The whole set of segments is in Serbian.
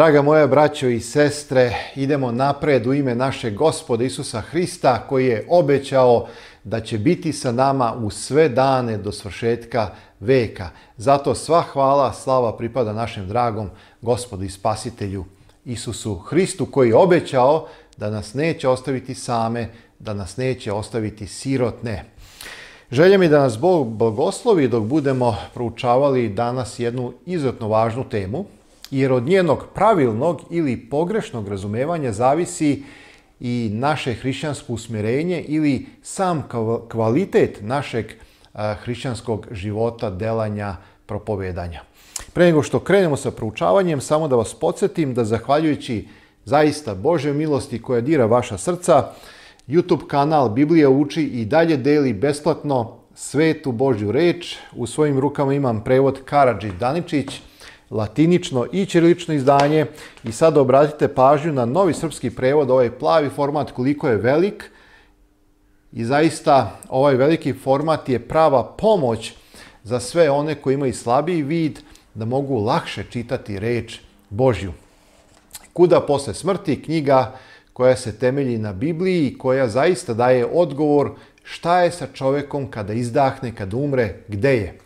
Draga moja braćo i sestre, idemo napred u ime našeg gospoda Isusa Hrista koji je obećao da će biti sa nama u sve dane do svršetka veka. Zato sva hvala, slava pripada našem dragom gospodu i spasitelju Isusu Hristu koji je obećao da nas neće ostaviti same, da nas neće ostaviti sirotne. Želja mi da nas Bog blagoslovi dok budemo proučavali danas jednu izuzetno važnu temu – jer od njenog pravilnog ili pogrešnog razumevanja zavisi i naše hrišćansko usmjerenje ili sam kvalitet našeg hrišćanskog života, delanja, propovedanja. Pre nego što krenemo sa proučavanjem, samo da vas podsjetim da zahvaljujući zaista Bože milosti koja dira vaša srca, YouTube kanal Biblija uči i dalje deli besplatno svetu Božju reč. U svojim rukama imam prevod Karadžić Daničić, latinično i ćirilično izdanje i sad obratite pažnju na novi srpski prevod, ovaj plavi format koliko je velik i zaista ovaj veliki format je prava pomoć za sve one koji imaju slabiji vid da mogu lakše čitati reč Božju. Kuda posle smrti knjiga koja se temelji na Bibliji i koja zaista daje odgovor šta je sa čovekom kada izdahne, kada umre, gde je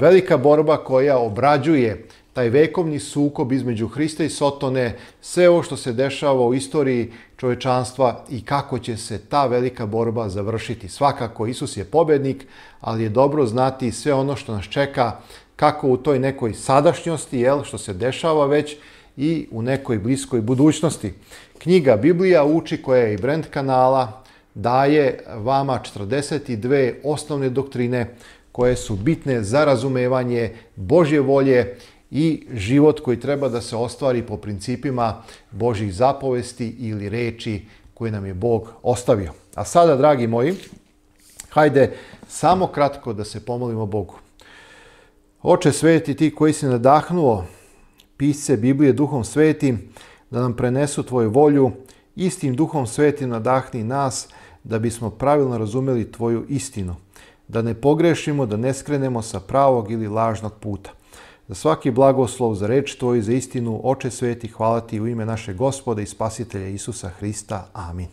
velika borba koja obrađuje taj vekovni sukob između Hrista i Sotone, sve ovo što se dešava u istoriji čovečanstva i kako će se ta velika borba završiti. Svakako, Isus je pobednik, ali je dobro znati sve ono što nas čeka, kako u toj nekoj sadašnjosti, jel, što se dešava već, i u nekoj bliskoj budućnosti. Knjiga Biblija uči koja je i brand kanala daje vama 42 osnovne doktrine koje su bitne za razumevanje Božje volje i život koji treba da se ostvari po principima Božjih zapovesti ili reči koje nam je Bog ostavio. A sada, dragi moji, hajde samo kratko da se pomolimo Bogu. Oče sveti, ti koji si nadahnuo pisce Biblije Duhom svetim, da nam prenesu tvoju volju, istim Duhom svetim nadahni nas da bismo pravilno razumeli tvoju istinu da ne pogrešimo, da ne skrenemo sa pravog ili lažnog puta. Za svaki blagoslov, za reč Tvoju i za istinu, Oče sveti, hvala Ti u ime naše gospoda i spasitelja Isusa Hrista. Amin.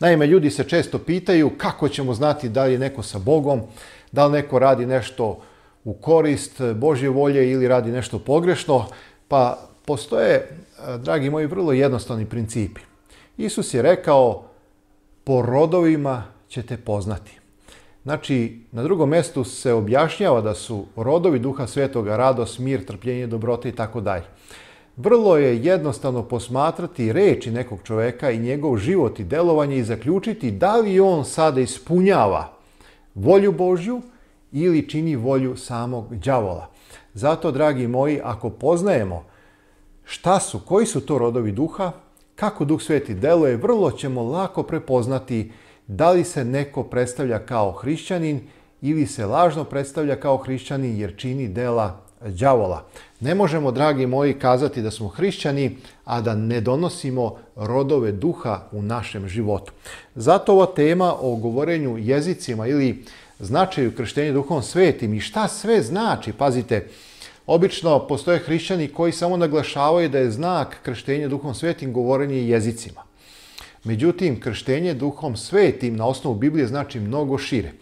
Naime, ljudi se često pitaju kako ćemo znati da li je neko sa Bogom, da li neko radi nešto u korist Božje volje ili radi nešto pogrešno, pa postoje, eh, dragi moji, vrlo jednostavni principi. Isus je rekao, po rodovima ćete poznati. Znači, na drugom mestu se objašnjava da su rodovi Duha Svetoga radost, mir, trpljenje, dobrota i tako dalje. Vrlo je jednostavno posmatrati reči nekog čoveka i njegov život i delovanje i zaključiti da li on sada ispunjava volju Božju ili čini volju samog đavola. Zato, dragi moji, ako poznajemo šta su, koji su to rodovi duha, kako Duh Sveti deluje, vrlo ćemo lako prepoznati da li se neko predstavlja kao hrišćanin ili se lažno predstavlja kao hrišćanin jer čini dela đavola. Ne možemo, dragi moji, kazati da smo hrišćani, a da ne donosimo rodove duha u našem životu. Zato ova tema o govorenju jezicima ili značaju krštenja duhom svetim i šta sve znači, pazite, Obično postoje hrišćani koji samo naglašavaju da je znak krštenja duhom svetim govorenje jezicima. Međutim, krštenje duhom svetim na osnovu Biblije znači mnogo šire.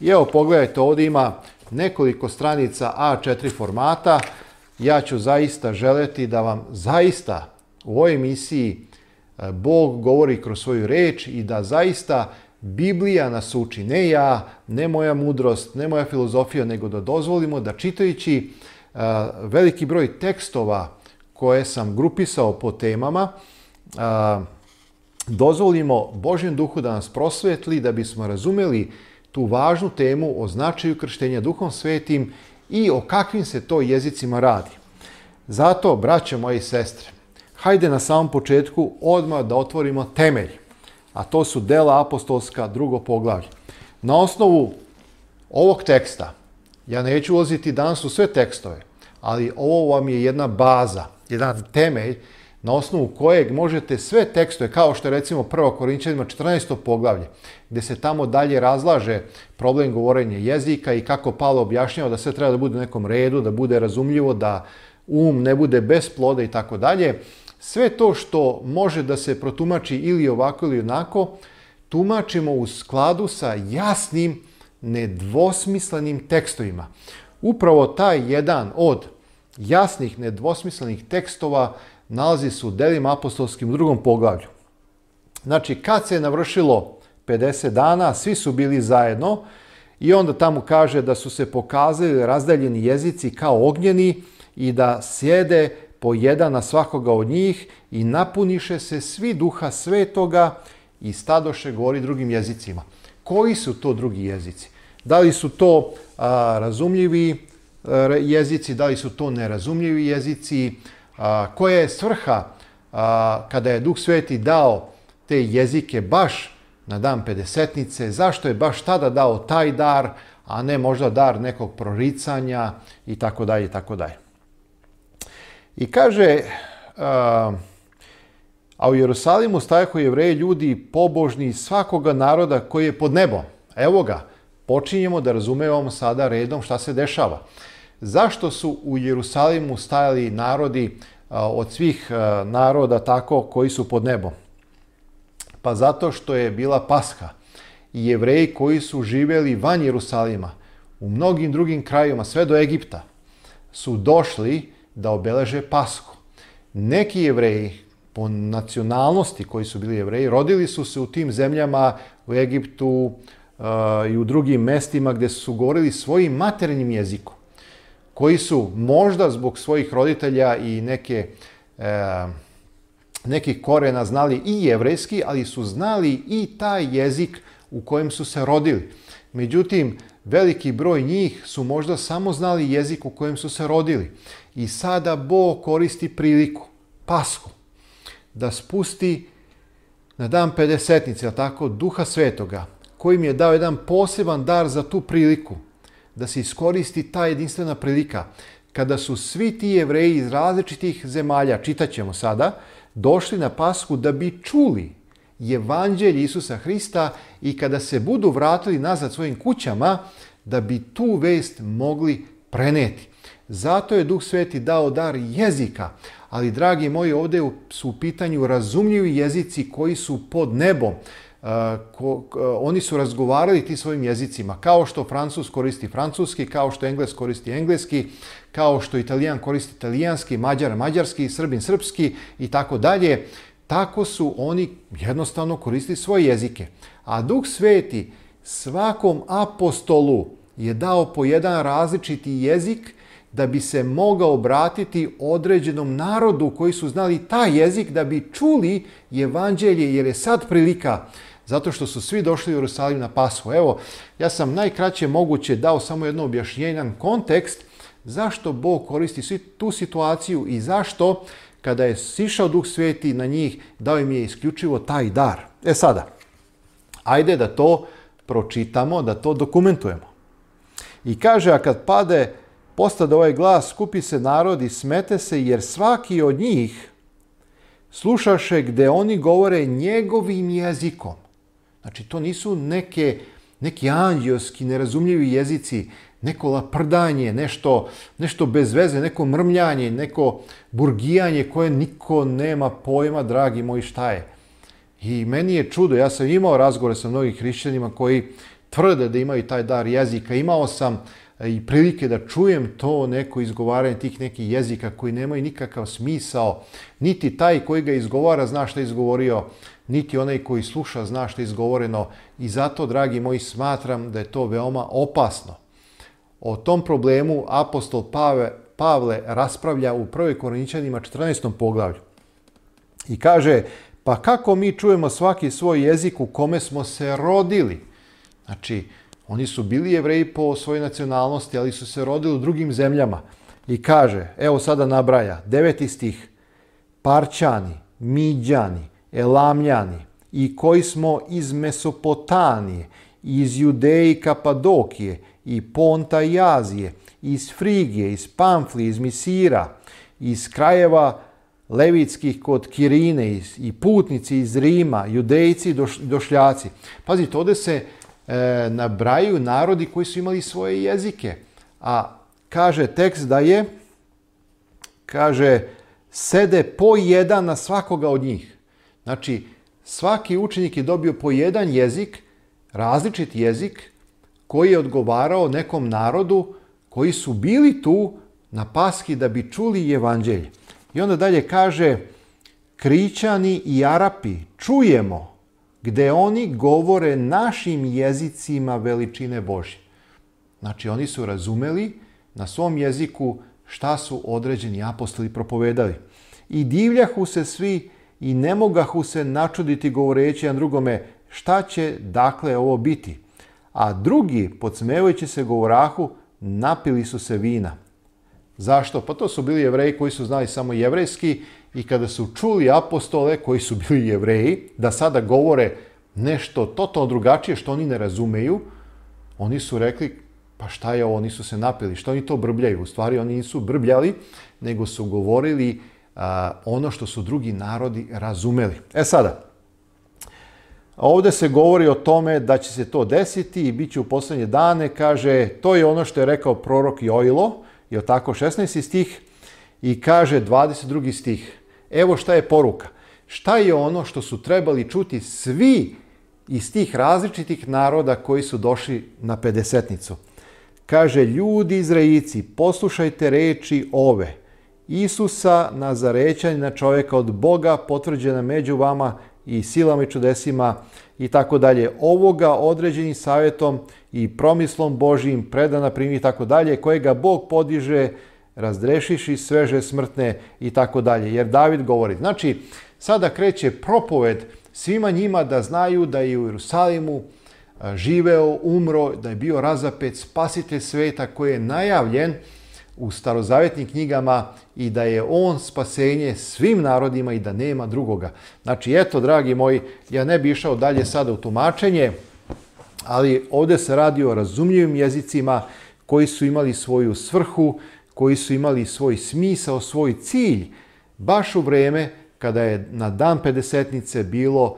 I evo, pogledajte, ovdje ima nekoliko stranica A4 formata. Ja ću zaista želeti da vam zaista u ovoj emisiji e, Bog govori kroz svoju reč i da zaista Biblija nas uči, ne ja, ne moja mudrost, ne moja filozofija, nego da dozvolimo da čitajući e, veliki broj tekstova koje sam grupisao po temama, e, dozvolimo Božjem duhu da nas prosvetli, da bismo razumeli tu važnu temu o značaju krštenja duhom svetim i o kakvim se to jezicima radi. Zato, braće moje i sestre, hajde na samom početku odmah da otvorimo temelj, a to su dela apostolska drugo poglavlje. Na osnovu ovog teksta, ja neću ulaziti danas u sve tekstove, ali ovo vam je jedna baza, jedan temelj na osnovu kojeg možete sve tekstove, kao što je recimo 1. Korinčanima 14. poglavlje, gde se tamo dalje razlaže problem govorenja jezika i kako Pavle objašnjava da sve treba da bude u nekom redu, da bude razumljivo, da um ne bude bez ploda i tako dalje, sve to što može da se protumači ili ovako ili onako, tumačimo u skladu sa jasnim, nedvosmislenim tekstovima. Upravo taj jedan od jasnih, nedvosmislenih tekstova nalazi se u delima apostolskim u drugom poglavlju. Znači, kad se je navršilo 50 dana, svi su bili zajedno i onda tamo kaže da su se pokazali razdaljeni jezici kao ognjeni i da sjede po jedan na svakoga od njih i napuniše se svi duha svetoga i stadoše govori drugim jezicima. Koji su to drugi jezici? Da li su to a, razumljivi a, e, jezici, da li su to nerazumljivi jezici, a, koja je svrha a, kada je Duh Sveti dao te jezike baš na dan pedesetnice, zašto je baš tada dao taj dar, a ne možda dar nekog proricanja i tako dalje i tako dalje. I kaže, a, a u Jerusalimu stajako jevreji ljudi pobožni svakoga naroda koji je pod nebom. Evo ga, počinjemo da razumevamo sada redom šta se dešava zašto su u Jerusalimu stajali narodi od svih naroda tako koji su pod nebom? Pa zato što je bila Pasha i jevreji koji su živeli van Jerusalima, u mnogim drugim krajima, sve do Egipta, su došli da obeleže Pasku. Neki jevreji po nacionalnosti koji su bili jevreji, rodili su se u tim zemljama, u Egiptu i u drugim mestima gde su govorili svojim maternjim jezikom koji su možda zbog svojih roditelja i neke, e, nekih korena znali i jevrejski, ali su znali i taj jezik u kojem su se rodili. Međutim, veliki broj njih su možda samo znali jezik u kojem su se rodili. I sada Bog koristi priliku, pasku, da spusti na dan pedesetnice, tako, duha svetoga, kojim je dao jedan poseban dar za tu priliku – da se iskoristi ta jedinstvena prilika kada su svi ti jevreji iz različitih zemalja, čitaćemo sada, došli na pasku da bi čuli evanđelje Isusa Hrista i kada se budu vratili nazad svojim kućama, da bi tu vest mogli preneti. Zato je Duh Sveti dao dar jezika, ali dragi moji ovde su u pitanju razumljivi jezici koji su pod nebom. Ko, oni su razgovarali ti svojim jezicima, kao što Francus koristi francuski, kao što Engles koristi engleski, kao što Italijan koristi italijanski, Mađar mađarski, Srbin srpski i tako dalje. Tako su oni jednostavno koristili svoje jezike. A Duh Sveti svakom apostolu je dao po jedan različiti jezik da bi se mogao obratiti određenom narodu koji su znali taj jezik da bi čuli evanđelje jer je sad prilika Zato što su svi došli u Jerusalim na pasu. Evo, ja sam najkraće moguće dao samo jedno objašnjenje, kontekst zašto Bog koristi tu situaciju i zašto kada je sišao Duh Sveti na njih, dao im je isključivo taj dar. E sada, ajde da to pročitamo, da to dokumentujemo. I kaže, a kad pade postade ovaj glas, skupi se narod i smete se, jer svaki od njih slušaše gde oni govore njegovim jezikom. Znači, to nisu neke, neki anđelski, nerazumljivi jezici, neko laprdanje, nešto, nešto bez veze, neko mrmljanje, neko burgijanje koje niko nema pojma, dragi moji, šta je. I meni je čudo, ja sam imao razgovore sa mnogim hrišćanima koji tvrde da imaju taj dar jezika. Imao sam e, i prilike da čujem to neko izgovaranje tih nekih jezika koji nemaju nikakav smisao, niti taj koji ga izgovara zna šta je izgovorio niti onaj koji sluša zna što je izgovoreno i zato, dragi moji, smatram da je to veoma opasno. O tom problemu apostol Pave, Pavle raspravlja u 1. Korinićanima 14. poglavlju i kaže pa kako mi čujemo svaki svoj jezik u kome smo se rodili? Znači, oni su bili jevreji po svojoj nacionalnosti, ali su se rodili u drugim zemljama. I kaže, evo sada nabraja, deveti stih, Parćani, Miđani, Elamljani i koji smo iz Mesopotanije, iz Judeje i Kapadokije i Ponta i Azije, iz Frigije, iz Pamflije, iz Misira, iz krajeva Levitskih kod Kirine iz, i putnici iz Rima, judejci i doš, došljaci. Pazite, ovdje se e, nabraju narodi koji su imali svoje jezike, a kaže tekst da je, kaže, sede po jedan na svakoga od njih. Znači, svaki učenik je dobio po jedan jezik, različit jezik, koji je odgovarao nekom narodu koji su bili tu na paski da bi čuli evanđelje. I onda dalje kaže, Krićani i Arapi, čujemo gde oni govore našim jezicima veličine Božje. Znači, oni su razumeli na svom jeziku šta su određeni apostoli propovedali. I divljahu se svi i ne mogahu se načuditi govoreći jedan drugome šta će dakle ovo biti. A drugi, podsmevajući se govorahu, napili su se vina. Zašto? Pa to su bili jevreji koji su znali samo jevrejski i kada su čuli apostole koji su bili jevreji da sada govore nešto totalno drugačije što oni ne razumeju, oni su rekli pa šta je ovo, oni su se napili, što oni to brbljaju. U stvari oni nisu brbljali, nego su govorili ono što su drugi narodi razumeli. E sada, ovde se govori o tome da će se to desiti i bit će u poslednje dane, kaže, to je ono što je rekao prorok Joilo, je tako 16. stih, i kaže 22. stih, evo šta je poruka. Šta je ono što su trebali čuti svi iz tih različitih naroda koji su došli na pedesetnicu? Kaže, ljudi Izraeljici, poslušajte reči ove. Isusa Nazarećanina, čovjeka od Boga, potvrđena među vama i silama i čudesima i tako dalje. Ovoga određenim savjetom i promislom Božijim predana primi i tako dalje, kojega Bog podiže razdrešiši sveže smrtne i tako dalje. Jer David govori, znači, sada kreće propoved svima njima da znaju da je u Jerusalimu e, živeo, umro, da je bio razapet spasite sveta koji je najavljen u starozavetnim knjigama i da je on spasenje svim narodima i da nema drugoga. Znači, eto, dragi moji, ja ne bi išao dalje sada u tumačenje, ali ovde se radi o razumljivim jezicima koji su imali svoju svrhu, koji su imali svoj smisao, svoj cilj, baš u vreme kada je na dan 50. bilo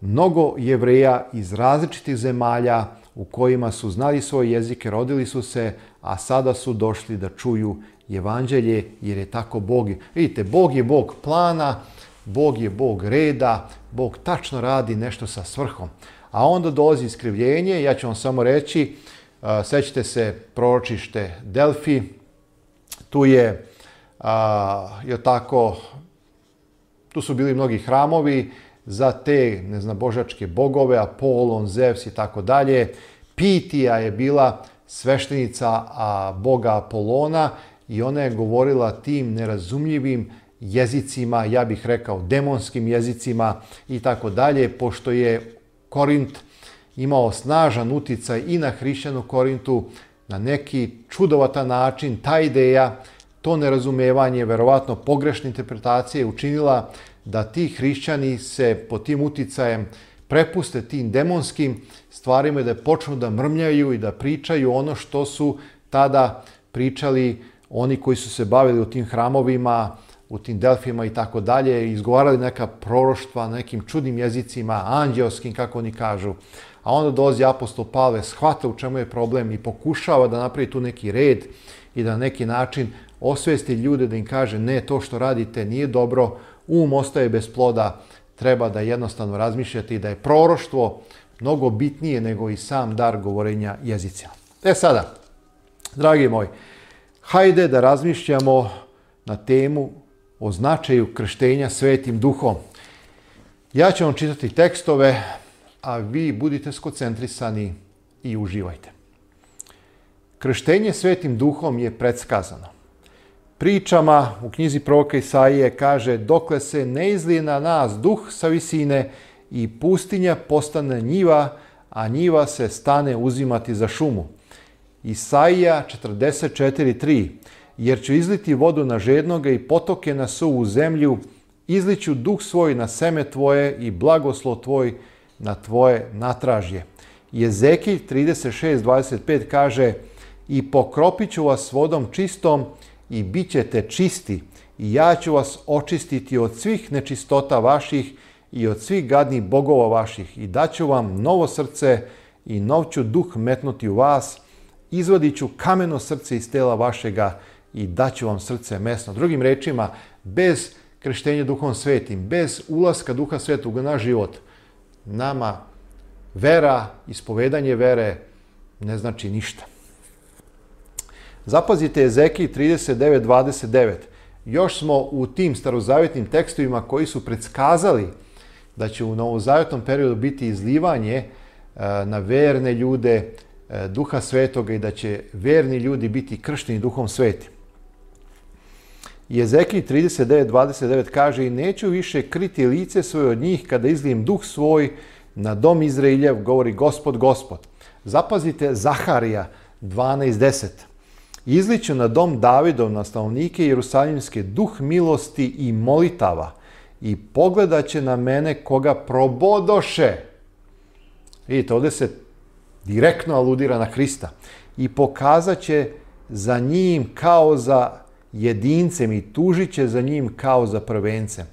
mnogo jevreja iz različitih zemalja u kojima su znali svoje jezike, rodili su se, a sada su došli da čuju evanđelje jer je tako Bog. Vidite, Bog je Bog plana, Bog je Bog reda, Bog tačno radi nešto sa svrhom. A onda dolazi iskrivljenje, ja ću vam samo reći, sećate se proročište Delfi, tu je, uh, je tako, tu su bili mnogi hramovi za te, ne znam, božačke bogove, Apolon, Zevs i tako dalje. Pitija je bila sveštenica a, boga Apolona i ona je govorila tim nerazumljivim jezicima, ja bih rekao demonskim jezicima i tako dalje, pošto je Korint imao snažan uticaj i na hrišćanu Korintu, na neki čudovatan način ta ideja, to nerazumevanje, verovatno pogrešne interpretacije učinila da ti hrišćani se po tim uticajem prepuste tim demonskim stvarima i da počnu da mrmljaju i da pričaju ono što su tada pričali oni koji su se bavili u tim hramovima, u tim delfima i tako dalje, izgovarali neka proroštva na nekim čudnim jezicima, anđelskim, kako oni kažu. A onda dolazi apostol Pavle, shvata u čemu je problem i pokušava da napravi tu neki red i da na neki način osvesti ljude da im kaže ne, to što radite nije dobro, um ostaje bez ploda, treba da jednostavno razmišljate i da je proroštvo mnogo bitnije nego i sam dar govorenja jezicima. E sada, dragi moji, hajde da razmišljamo na temu o značaju krštenja svetim duhom. Ja ću vam čitati tekstove, a vi budite skocentrisani i uživajte. Krštenje svetim duhom je predskazano pričama u knjizi proroka Isaije kaže dokle se ne izlije na nas duh sa visine i pustinja postane njiva, a njiva se stane uzimati za šumu. Isaija 44.3 Jer ću izliti vodu na žednoga i potoke na suvu zemlju, izliću duh svoj na seme tvoje i blagoslo tvoj na tvoje natražje. Jezekilj 36.25 kaže I pokropit ću vas vodom čistom, i bit ćete čisti i ja ću vas očistiti od svih nečistota vaših i od svih gadnih bogova vaših i daću vam novo srce i nov ću duh metnuti u vas, izvadit ću kameno srce iz tela vašega i daću vam srce mesno. Drugim rečima, bez krštenja duhom svetim, bez ulaska duha svetog na život, nama vera, ispovedanje vere ne znači ništa. Zapazite Ezekij 39.29. Još smo u tim starozavetnim tekstovima koji su predskazali da će u novozavetnom periodu biti izlivanje e, na verne ljude e, duha svetoga i da će verni ljudi biti kršteni duhom svetim. Jezekij 39.29 kaže i neću više kriti lice svoje od njih kada izlijem duh svoj na dom Izraeljev, govori gospod, gospod. Zapazite Zaharija 12.10 izliću na dom Davidov na stanovnike Jerusalimske duh milosti i molitava i pogledaće na mene koga probodoše. Vidite, ovde se direktno aludira na Hrista. I pokazaće za njim kao za jedincem i tužiće za njim kao za prvencem.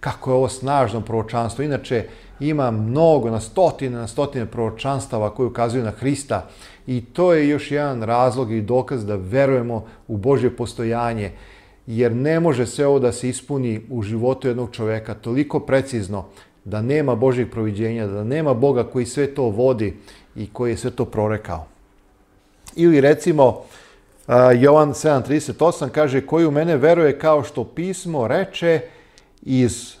Kako je ovo snažno proročanstvo. Inače, ima mnogo, na stotine, na stotine proročanstava koji ukazuju na Hrista I to je još jedan razlog i dokaz da verujemo u Božje postojanje, jer ne može sve ovo da se ispuni u životu jednog čoveka toliko precizno da nema Božjeg proviđenja, da nema Boga koji sve to vodi i koji je sve to prorekao. Ili recimo, Jovan 7.38 kaže koji u mene veruje kao što pismo reče iz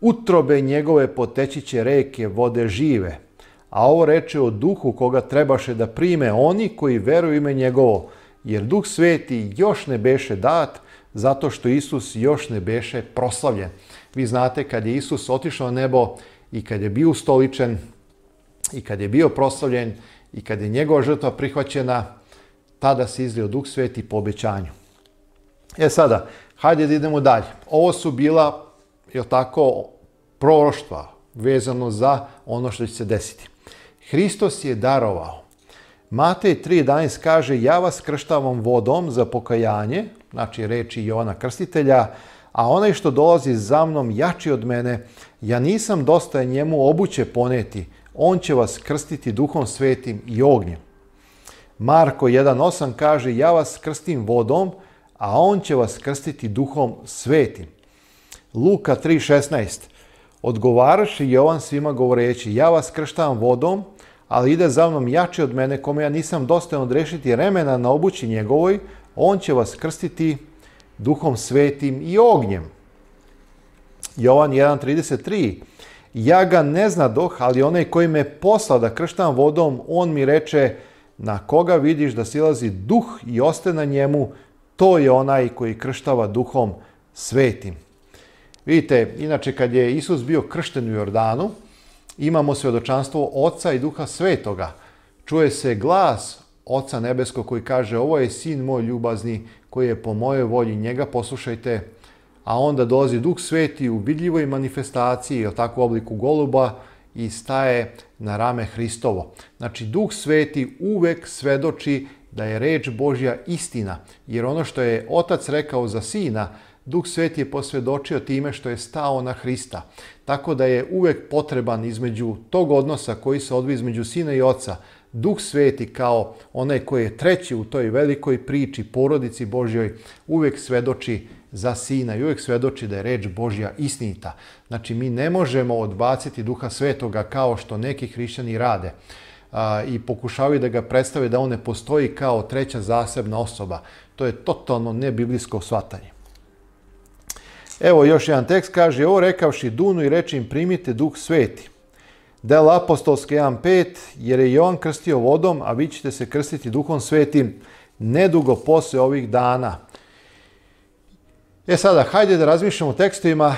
utrobe njegove poteći reke vode žive a ovo reče o duhu koga trebaše da prime oni koji veruju ime njegovo, jer duh sveti još ne beše dat, zato što Isus još ne beše proslavljen. Vi znate, kad je Isus otišao na nebo i kad je bio ustoličen, i kad je bio proslavljen, i kad je njegova žrtva prihvaćena, tada se izlio duh sveti po obećanju. E sada, hajde da idemo dalje. Ovo su bila, je tako, proroštva vezano za ono što će se desiti. Hristos je darovao. Matej 3.11 kaže ja vas krštavam vodom za pokajanje, znači reči Jovana Krstitelja, a onaj što dolazi za mnom jači od mene, ja nisam dosta njemu obuće poneti, on će vas krstiti duhom svetim i ognjem. Marko 1.8 kaže ja vas krstim vodom, a on će vas krstiti duhom svetim. Luka 3.16 Odgovaraš Jovan svima govoreći, ja vas krštam vodom, ali ide za mnom jači od mene, kome ja nisam dostojan odrešiti remena na obući njegovoj, on će vas krstiti duhom svetim i ognjem. Jovan 1.33 Ja ga ne doh, ali onaj koji me posla da krštam vodom, on mi reče, na koga vidiš da silazi duh i oste na njemu, to je onaj koji krštava duhom svetim. Vidite, inače kad je Isus bio kršten u Jordanu, imamo svedočanstvo Oca i Duha Svetoga. Čuje se glas Oca Nebesko koji kaže ovo je sin moj ljubazni koji je po mojoj volji, njega poslušajte. A onda dolazi Duh Sveti u vidljivoj manifestaciji, o takvu obliku goluba, i staje na rame Hristovo. Znači, Duh Sveti uvek svedoči da je reč Božja istina, jer ono što je Otac rekao za Sina, Duh Sveti je posvedočio time što je stao na Hrista. Tako da je uvek potreban između tog odnosa koji se odvija između sina i oca, Duh Sveti kao onaj koji je treći u toj velikoj priči, porodici Božjoj, uvek svedoči za sina i uvek svedoči da je reč Božja istinita. Znači, mi ne možemo odbaciti Duha Svetoga kao što neki hrišćani rade a, i pokušavaju da ga predstave da on ne postoji kao treća zasebna osoba. To je totalno nebiblijsko shvatanje. Evo još jedan tekst, kaže, ovo rekavši Dunu i reči im primite duh sveti. Del apostolske 1.5, jer je Jovan krstio vodom, a vi ćete se krstiti duhom svetim nedugo posle ovih dana. E sada, hajde da razmišljamo o tekstovima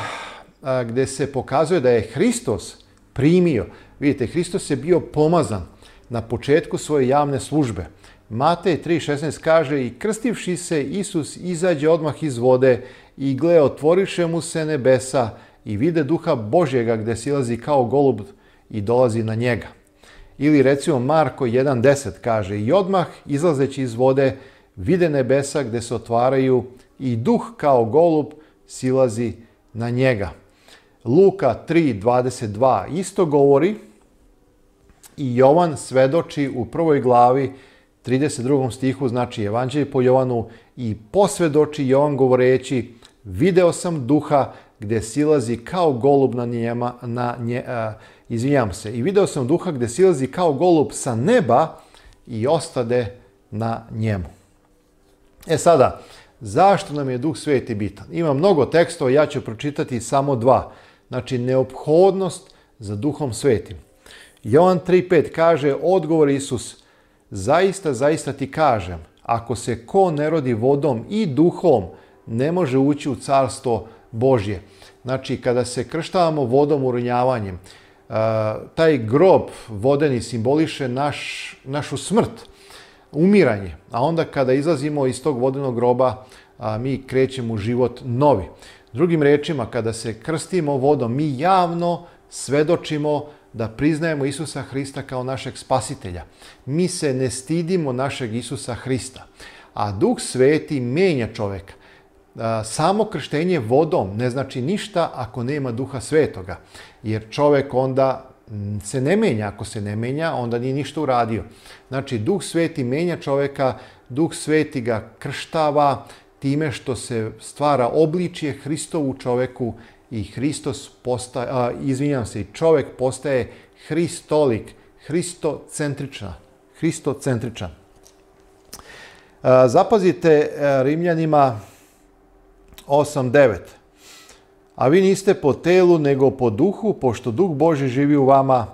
a, gde se pokazuje da je Hristos primio. Vidite, Hristos je bio pomazan na početku svoje javne službe. Matej 3.16 kaže i krstivši se Isus izađe odmah iz vode i gle, otvoriše mu se nebesa i vide duha Božjega gde silazi kao golub i dolazi na njega. Ili recimo Marko 1.10 kaže i odmah izlazeći iz vode vide nebesa gde se otvaraju i duh kao golub silazi na njega. Luka 3.22 isto govori i Jovan svedoči u prvoj glavi 32. stihu, znači Evanđelje po Jovanu i posvedoči Jovan govoreći Video sam duha gde silazi kao golub na njema, na nje, a, e, izvinjam se, i video sam duha gde silazi kao golub sa neba i ostade na njemu. E sada, zašto nam je duh sveti bitan? Ima mnogo tekstova, ja ću pročitati samo dva. Znači, neophodnost za duhom svetim. Jovan 3.5 kaže, odgovor Isus, zaista, zaista ti kažem, ako se ko ne rodi vodom i duhom, ne može ući u carstvo Božje. Znači, kada se krštavamo vodom uronjavanjem, e, taj grob vodeni simboliše naš, našu smrt, umiranje. A onda kada izlazimo iz tog vodenog groba, mi krećemo u život novi. Drugim rečima, kada se krstimo vodom, mi javno svedočimo da priznajemo Isusa Hrista kao našeg spasitelja. Mi se ne stidimo našeg Isusa Hrista. A Duh Sveti menja čoveka samo krštenje vodom ne znači ništa ako nema duha svetoga. Jer čovek onda se ne menja. Ako se ne menja, onda nije ništa uradio. Znači, duh sveti menja čoveka, duh sveti ga krštava time što se stvara obličje Hristovu čoveku i Hristos postaje, a, izvinjam se, čovek postaje Hristolik, Hristocentričan. Hristocentričan. Zapazite e, Rimljanima 8.9. A vi niste po telu, nego po duhu, pošto duh Boži živi u vama.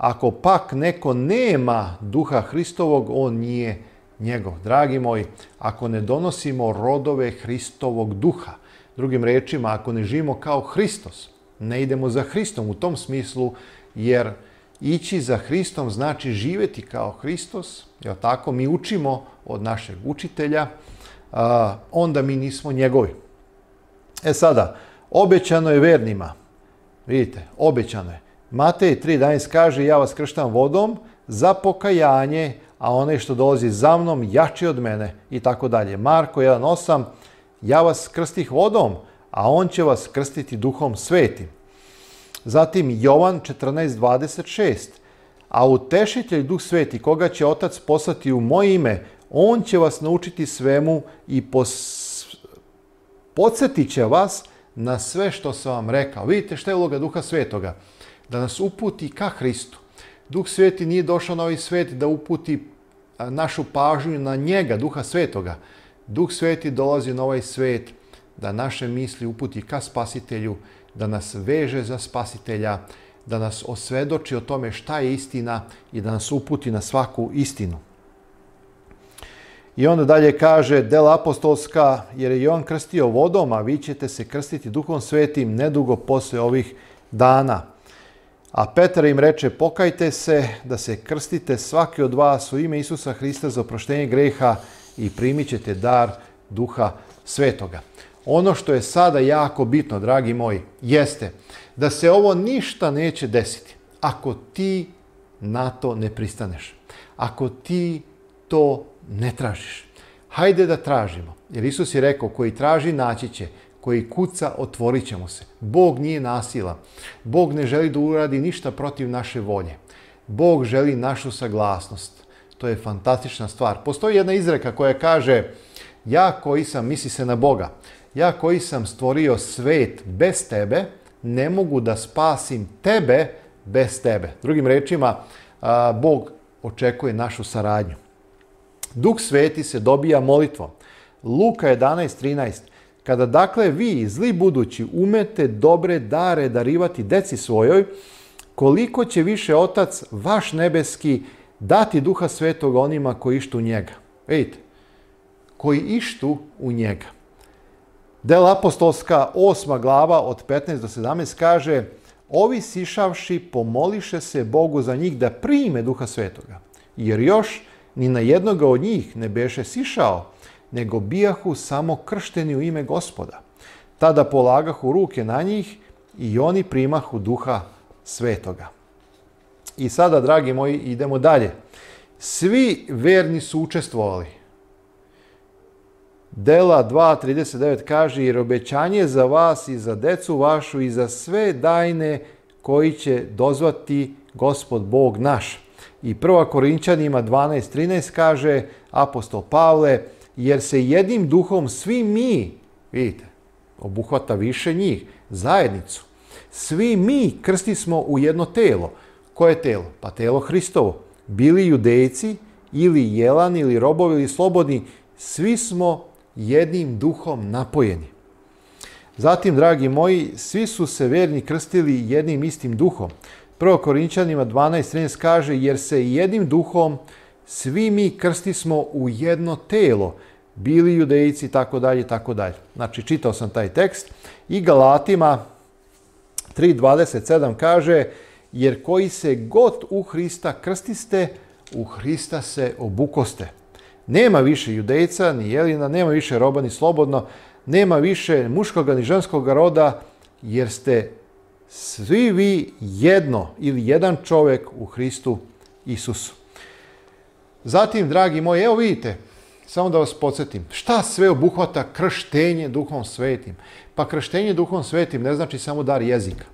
Ako pak neko nema duha Hristovog, on nije njegov. Dragi moji, ako ne donosimo rodove Hristovog duha, drugim rečima, ako ne živimo kao Hristos, ne idemo za Hristom u tom smislu, jer ići za Hristom znači živeti kao Hristos, jel tako? Mi učimo od našeg učitelja, onda mi nismo njegovi. E sada, obećano je vernima. Vidite, obećano je. Matej 3.11 kaže, ja vas krštam vodom za pokajanje, a onaj što dolazi za mnom jači od mene i tako dalje. Marko 1.8, ja vas krstih vodom, a on će vas krstiti duhom svetim. Zatim Jovan 14.26, a utešitelj duh sveti koga će otac poslati u moje ime, on će vas naučiti svemu i posvetiti podsjetit će vas na sve što sam vam rekao. Vidite šta je uloga Duha Svetoga? Da nas uputi ka Hristu. Duh Sveti nije došao na ovaj svet da uputi našu pažnju na njega, Duha Svetoga. Duh Sveti dolazi na ovaj svet da naše misli uputi ka Spasitelju, da nas veže za Spasitelja, da nas osvedoči o tome šta je istina i da nas uputi na svaku istinu. I onda dalje kaže, del apostolska, jer je Jovan krstio vodom, a vi ćete se krstiti duhom svetim nedugo posle ovih dana. A Petar im reče, pokajte se da se krstite svaki od vas u ime Isusa Hrista za oproštenje greha i primit ćete dar duha svetoga. Ono što je sada jako bitno, dragi moji, jeste da se ovo ništa neće desiti ako ti na to ne pristaneš. Ako ti to ne tražiš. Hajde da tražimo, jer Isus je rekao, koji traži naći će, koji kuca otvorit ćemo se. Bog nije nasila. Bog ne želi da uradi ništa protiv naše volje. Bog želi našu saglasnost. To je fantastična stvar. Postoji jedna izreka koja kaže ja koji sam, misli se na Boga, ja koji sam stvorio svet bez tebe, ne mogu da spasim tebe bez tebe. Drugim rečima, Bog očekuje našu saradnju. Duh sveti se dobija molitvom. Luka 11.13 Kada dakle vi, zli budući, umete dobre dare darivati deci svojoj, koliko će više Otac, vaš nebeski, dati duha svetog onima koji ištu njega. Vidite, koji ištu u njega. Del apostolska 8. glava od 15 do 17 kaže Ovi sišavši pomoliše se Bogu za njih da prime duha svetoga, jer još ni na jednoga od njih ne beše sišao, nego bijahu samo kršteni u ime gospoda. Tada polagahu ruke na njih i oni primahu duha svetoga. I sada, dragi moji, idemo dalje. Svi verni su učestvovali. Dela 2.39 kaže, jer obećanje za vas i za decu vašu i za sve dajne koji će dozvati gospod Bog naš. I prva Korinčanima 12.13 kaže apostol Pavle, jer se jednim duhom svi mi, vidite, obuhvata više njih, zajednicu, svi mi krsti smo u jedno telo. Koje telo? Pa telo Hristovo. Bili judejci, ili jelani, ili robovi, ili slobodni, svi smo jednim duhom napojeni. Zatim, dragi moji, svi su se verni krstili jednim istim duhom. Prvo Korinćanima 12.13 kaže, jer se jednim duhom svi mi krsti smo u jedno telo, bili judejci, tako dalje, tako dalje. Znači, čitao sam taj tekst. I Galatima 3.27 kaže, jer koji se god u Hrista krstiste, u Hrista se obukoste. Nema više judejca, ni jelina, nema više roba, ni slobodno, nema više muškoga, ni ženskog roda, jer ste svi vi jedno ili jedan čovjek u Hristu Isusu. Zatim, dragi moji, evo vidite, samo da vas podsjetim, šta sve obuhvata krštenje duhom svetim? Pa krštenje duhom svetim ne znači samo dar jezika.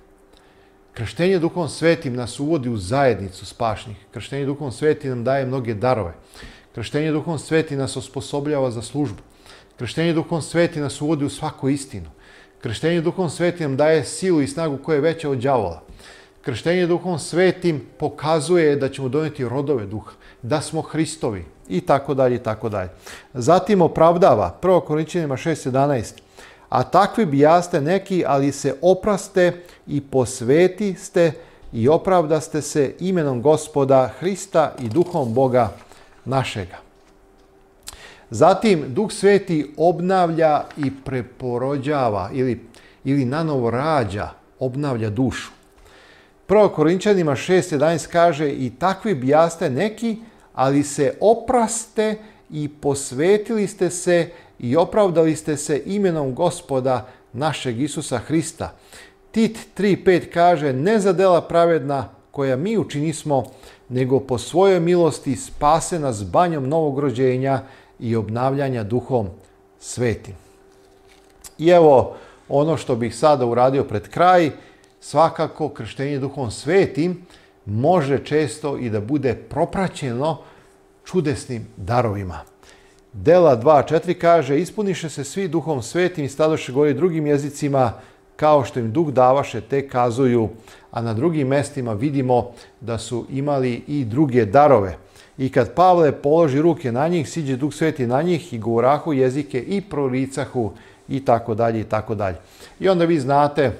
Krštenje duhom svetim nas uvodi u zajednicu spašnih. Krštenje duhom svetim nam daje mnoge darove. Krštenje duhom svetim nas osposobljava za službu. Krštenje duhom svetim nas uvodi u svaku istinu. Krštenje duhom svetim daje silu i snagu koja je veća od đavola. Krštenje duhom svetim pokazuje da ćemo doneti rodove duha, da smo Hristovi i tako dalje i tako dalje. Zatim opravdava 1. Korinćanima 6.11. A takvi bi bijaste neki, ali se opraste i posveti ste i opravdaste se imenom gospoda Hrista i duhom Boga našega. Zatim, Duh Sveti obnavlja i preporođava ili, ili nanovo rađa, obnavlja dušu. Prvo Korinčanima 6.11 kaže i takvi bijaste neki, ali se opraste i posvetili ste se i opravdali ste se imenom gospoda našeg Isusa Hrista. Tit 3.5 kaže ne za dela pravedna koja mi učinismo, nego po svojoj milosti spase nas banjom novog rođenja i obnavljanja duhom svetim. I evo ono što bih sada uradio pred kraj, svakako krštenje duhom svetim može često i da bude propraćeno čudesnim darovima. Dela 2.4 kaže Ispuniše se svi duhom svetim i stadoše gori drugim jezicima kao što im duh davaše te kazuju, a na drugim mestima vidimo da su imali i druge darove. I kad Pavle položi ruke na njih, siđe Duh Sveti na njih i govorahu jezike i proricahu i tako dalje i tako dalje. I onda vi znate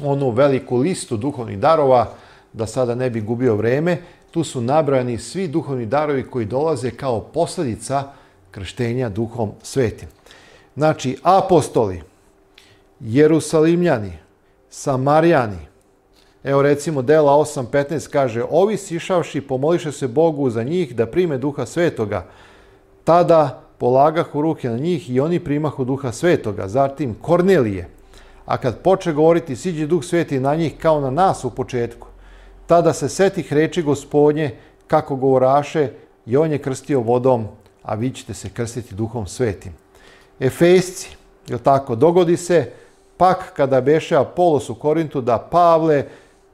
onu veliku listu duhovnih darova, da sada ne bi gubio vreme, tu su nabrojani svi duhovni darovi koji dolaze kao posledica krštenja duhom svetim. Znači, apostoli, jerusalimljani, samarijani, Evo recimo Dela 8.15 kaže Ovi sišavši pomoliše se Bogu za njih da prime duha svetoga. Tada polagahu ruke na njih i oni primahu duha svetoga. Zatim Kornelije. A kad poče govoriti siđe duh sveti na njih kao na nas u početku. Tada se setih reči gospodnje kako govoraše i on je krstio vodom, a vi ćete se krstiti duhom svetim. Efesci, je tako, dogodi se pak kada beše Apolos u Korintu da Pavle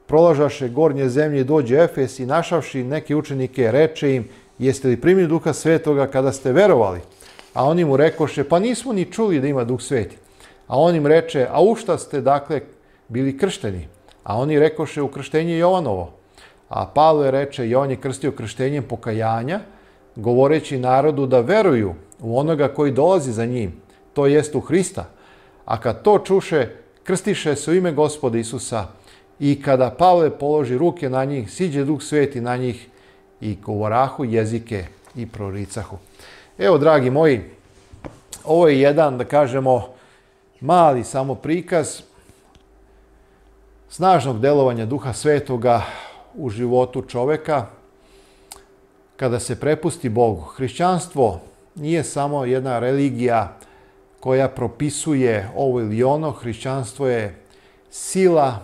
prolažaše gornje zemlje i dođe Efes i našavši neke učenike, reče im, jeste li primili duha svetoga kada ste verovali? A oni mu rekoše, pa nismo ni čuli da ima duh sveti. A on im reče, a u šta ste dakle bili kršteni? A oni rekoše, u krštenje Jovanovo. A Pavle reče, Jovan je krstio krštenjem pokajanja, govoreći narodu da veruju u onoga koji dolazi za njim, to jest u Hrista. A kad to čuše, krstiše se u ime gospoda Isusa, i kada Pavle položi ruke na njih, siđe Duh Sveti na njih i govorahu jezike i proricahu. Evo, dragi moji, ovo je jedan, da kažemo, mali samo prikaz snažnog delovanja Duha Svetoga u životu čoveka kada se prepusti Bogu. Hrišćanstvo nije samo jedna religija koja propisuje ovo ili ono. Hrišćanstvo je sila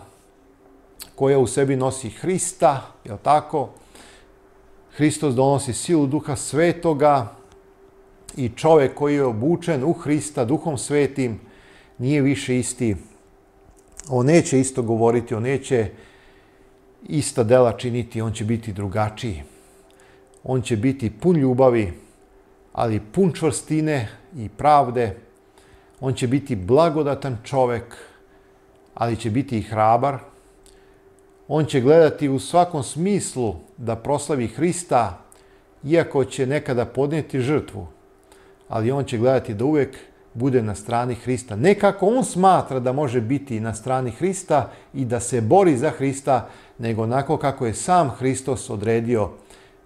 koja u sebi nosi Hrista, je tako? Hristos donosi silu duha svetoga i čovjek koji je obučen u Hrista duhom svetim nije više isti. On neće isto govoriti, on neće ista dela činiti, on će biti drugačiji. On će biti pun ljubavi, ali pun čvrstine i pravde. On će biti blagodatan čovjek, ali će biti i hrabar, On će gledati u svakom smislu da proslavi Hrista, iako će nekada podnijeti žrtvu, ali on će gledati da uvek bude na strani Hrista. Nekako on smatra da može biti na strani Hrista i da se bori za Hrista, nego onako kako je sam Hristos odredio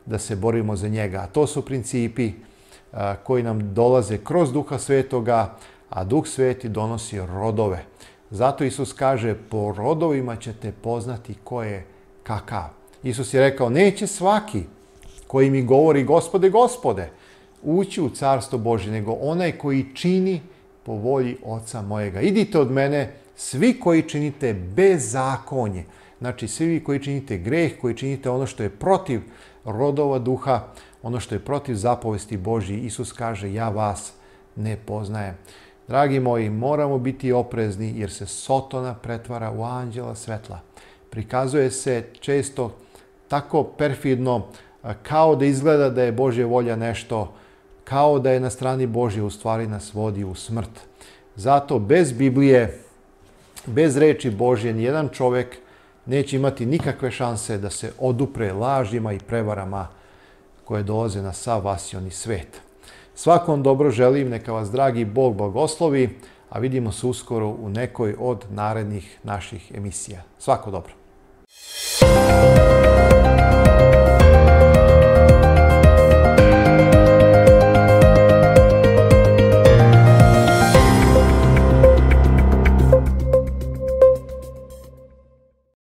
da se borimo za njega. A to su principi koji nam dolaze kroz Duha Svetoga, a Duh Sveti donosi rodove. Zato Isus kaže, po rodovima ćete poznati ko je kakav. Isus je rekao, neće svaki koji mi govori gospode, gospode, ući u carstvo Božje, nego onaj koji čini po volji oca mojega. Idite od mene, svi koji činite bezakonje, znači svi vi koji činite greh, koji činite ono što je protiv rodova duha, ono što je protiv zapovesti Božji, Isus kaže, ja vas ne poznajem. Dragi moji, moramo biti oprezni jer se Sotona pretvara u anđela svetla. Prikazuje se često tako perfidno kao da izgleda da je Božja volja nešto, kao da je na strani Božje u stvari nas vodi u smrt. Zato bez Biblije, bez reči Božje, nijedan čovek neće imati nikakve šanse da se odupre lažima i prevarama koje dolaze na sav vasioni svet. Svakom dobro želim, neka vas dragi Bog blagoslovi, a vidimo se uskoro u nekoj od narednih naših emisija. Svako dobro!